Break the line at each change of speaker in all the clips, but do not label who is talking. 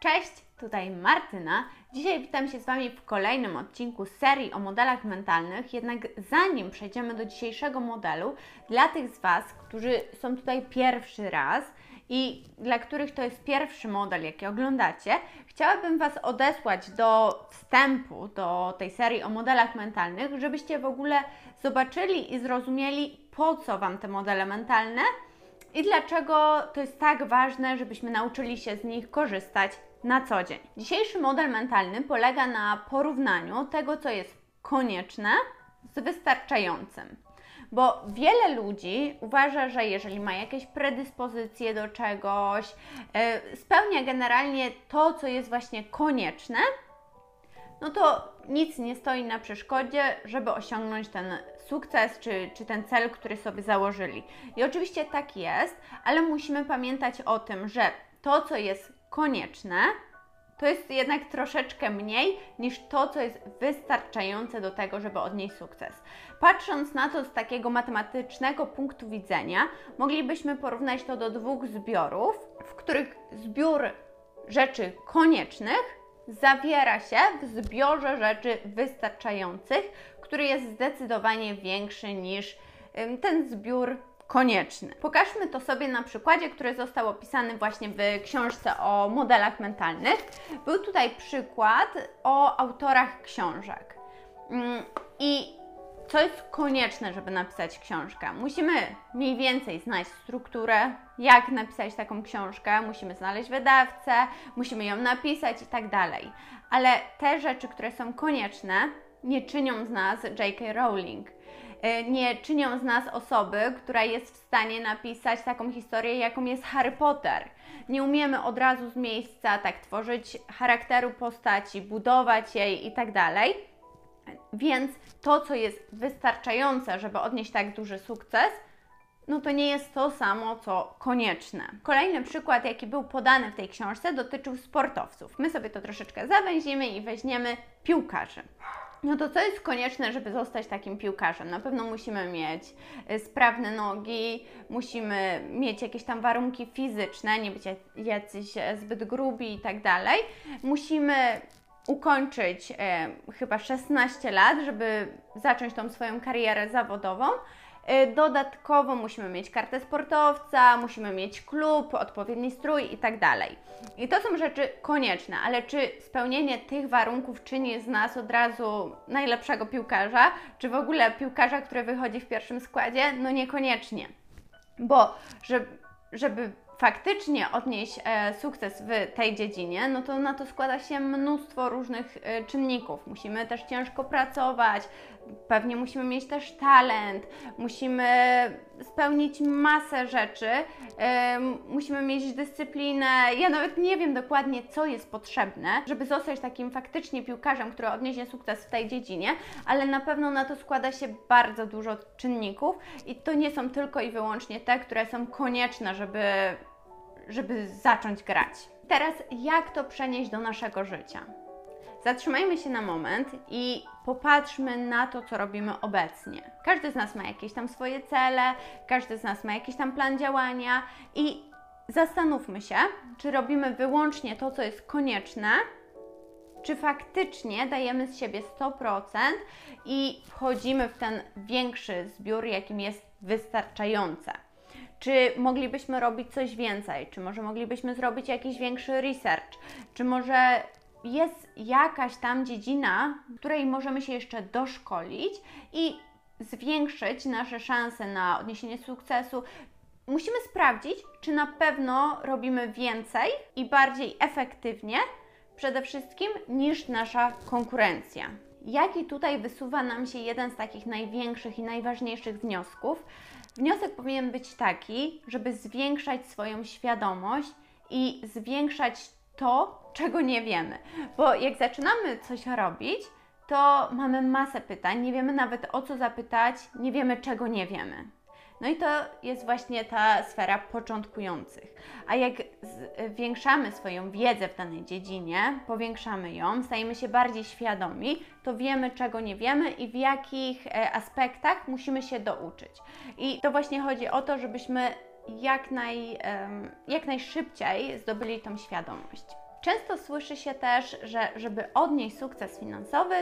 Cześć, tutaj Martyna. Dzisiaj witam się z Wami w kolejnym odcinku serii o modelach mentalnych. Jednak zanim przejdziemy do dzisiejszego modelu, dla tych z Was, którzy są tutaj pierwszy raz i dla których to jest pierwszy model, jaki oglądacie, chciałabym Was odesłać do wstępu do tej serii o modelach mentalnych, żebyście w ogóle zobaczyli i zrozumieli, po co Wam te modele mentalne i dlaczego to jest tak ważne, żebyśmy nauczyli się z nich korzystać na co dzień. Dzisiejszy model mentalny polega na porównaniu tego, co jest konieczne z wystarczającym. Bo wiele ludzi uważa, że jeżeli ma jakieś predyspozycje do czegoś, yy, spełnia generalnie to, co jest właśnie konieczne, no to nic nie stoi na przeszkodzie, żeby osiągnąć ten sukces czy, czy ten cel, który sobie założyli. I oczywiście tak jest, ale musimy pamiętać o tym, że to, co jest konieczne, to jest jednak troszeczkę mniej niż to, co jest wystarczające do tego, żeby odnieść sukces. Patrząc na to z takiego matematycznego punktu widzenia, moglibyśmy porównać to do dwóch zbiorów, w których zbiór rzeczy koniecznych zawiera się w zbiorze rzeczy wystarczających, który jest zdecydowanie większy niż ten zbiór konieczny. Pokażmy to sobie na przykładzie, który został opisany właśnie w książce o modelach mentalnych. Był tutaj przykład o autorach książek. Mm, I co jest konieczne, żeby napisać książkę? Musimy mniej więcej znać strukturę, jak napisać taką książkę, musimy znaleźć wydawcę, musimy ją napisać i tak dalej. Ale te rzeczy, które są konieczne, nie czynią z nas J.K. Rowling E, nie czynią z nas osoby, która jest w stanie napisać taką historię, jaką jest Harry Potter. Nie umiemy od razu z miejsca tak tworzyć charakteru postaci, budować jej i tak dalej. Więc to, co jest wystarczające, żeby odnieść tak duży sukces, no to nie jest to samo, co konieczne. Kolejny przykład, jaki był podany w tej książce, dotyczył sportowców. My sobie to troszeczkę zawęzimy i weźmiemy piłkarzy. No to co jest konieczne, żeby zostać takim piłkarzem? Na pewno musimy mieć y, sprawne nogi, musimy mieć jakieś tam warunki fizyczne, nie być jacyś e, zbyt grubi i tak dalej. Musimy ukończyć e, chyba 16 lat, żeby zacząć tą swoją karierę zawodową. Y, dodatkowo musimy mieć kartę sportowca, musimy mieć klub, odpowiedni strój i tak dalej. I to są rzeczy konieczne, ale czy spełnienie tych warunków czyni z nas od razu najlepszego piłkarza, czy w ogóle piłkarza, który wychodzi w pierwszym składzie? No niekoniecznie. Bo żeby faktycznie odnieść e, sukces w tej dziedzinie, no to na to składa się mnóstwo różnych e, czynników. Musimy też ciężko pracować, pewnie musimy mieć też talent, musimy spełnić masę rzeczy, e, musimy mieć dyscyplinę. Ja nawet nie wiem dokładnie, co jest potrzebne, żeby zostać takim faktycznie piłkarzem, który odniesie sukces w tej dziedzinie, ale na pewno na to składa się bardzo dużo czynników i to nie są tylko i wyłącznie te, które są konieczne, żeby żeby zacząć grać. Teraz, jak to przenieść do naszego życia? Zatrzymajmy się na moment i popatrzmy na to, co robimy obecnie. Każdy z nas ma jakieś tam swoje cele, każdy z nas ma jakiś tam plan działania i zastanówmy się, czy robimy wyłącznie to, co jest konieczne, czy faktycznie dajemy z siebie 100% i wchodzimy w ten większy zbiór, jakim jest wystarczające. Czy moglibyśmy robić coś więcej? Czy może moglibyśmy zrobić jakiś większy research? Czy może jest jakaś tam dziedzina, w której możemy się jeszcze doszkolić i zwiększyć nasze szanse na odniesienie sukcesu? Musimy sprawdzić, czy na pewno robimy więcej i bardziej efektywnie, przede wszystkim niż nasza konkurencja. Jaki tutaj wysuwa nam się jeden z takich największych i najważniejszych wniosków? Wniosek powinien być taki, żeby zwiększać swoją świadomość i zwiększać to, czego nie wiemy. Bo jak zaczynamy coś robić, to mamy masę pytań, nie wiemy nawet o co zapytać, nie wiemy czego nie wiemy. No i to jest właśnie ta sfera początkujących. A jak zwiększamy swoją wiedzę w danej dziedzinie, powiększamy ją, stajemy się bardziej świadomi, to wiemy, czego nie wiemy i w jakich e, aspektach musimy się douczyć. I to właśnie chodzi o to, żebyśmy jak, naj, jak najszybciej zdobyli tą świadomość. Często słyszy się też, że żeby odnieść sukces finansowy,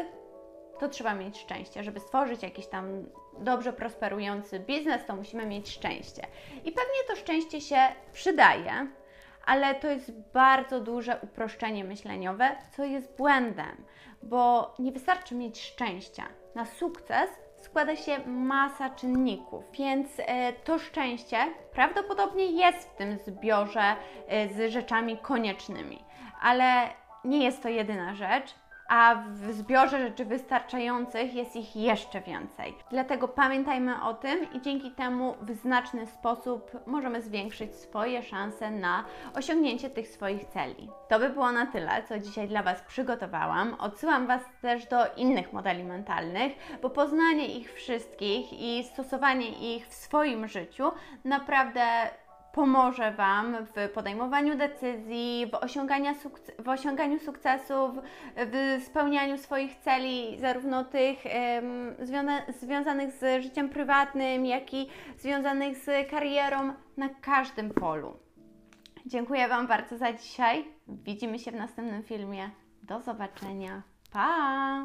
to trzeba mieć szczęście. Żeby stworzyć jakiś tam dobrze prosperujący biznes, to musimy mieć szczęście. I pewnie to szczęście się przydaje, ale to jest bardzo duże uproszczenie myśleniowe, co jest błędem, bo nie wystarczy mieć szczęścia. Na sukces składa się masa czynników, więc e, to szczęście prawdopodobnie jest w tym zbiorze e, z rzeczami koniecznymi, ale nie jest to jedyna rzecz a w zbiorze rzeczy wystarczających jest ich jeszcze więcej. Dlatego pamiętajmy o tym i dzięki temu w znaczny sposób możemy zwiększyć swoje szanse na osiągnięcie tych swoich celi. To by było na tyle, co dzisiaj dla Was przygotowałam. Odsyłam Was też do innych modeli mentalnych, bo poznanie ich wszystkich i stosowanie ich w swoim życiu naprawdę pomoże Wam w podejmowaniu decyzji, w w osiąganiu sukcesów, w spełnianiu swoich celi, zarówno tych związa związanych z życiem prywatnym, jak i związanych z karierą na każdym polu. Dziękuję Wam bardzo za dzisiaj. Widzimy się w następnym filmie. Do zobaczenia. Pa!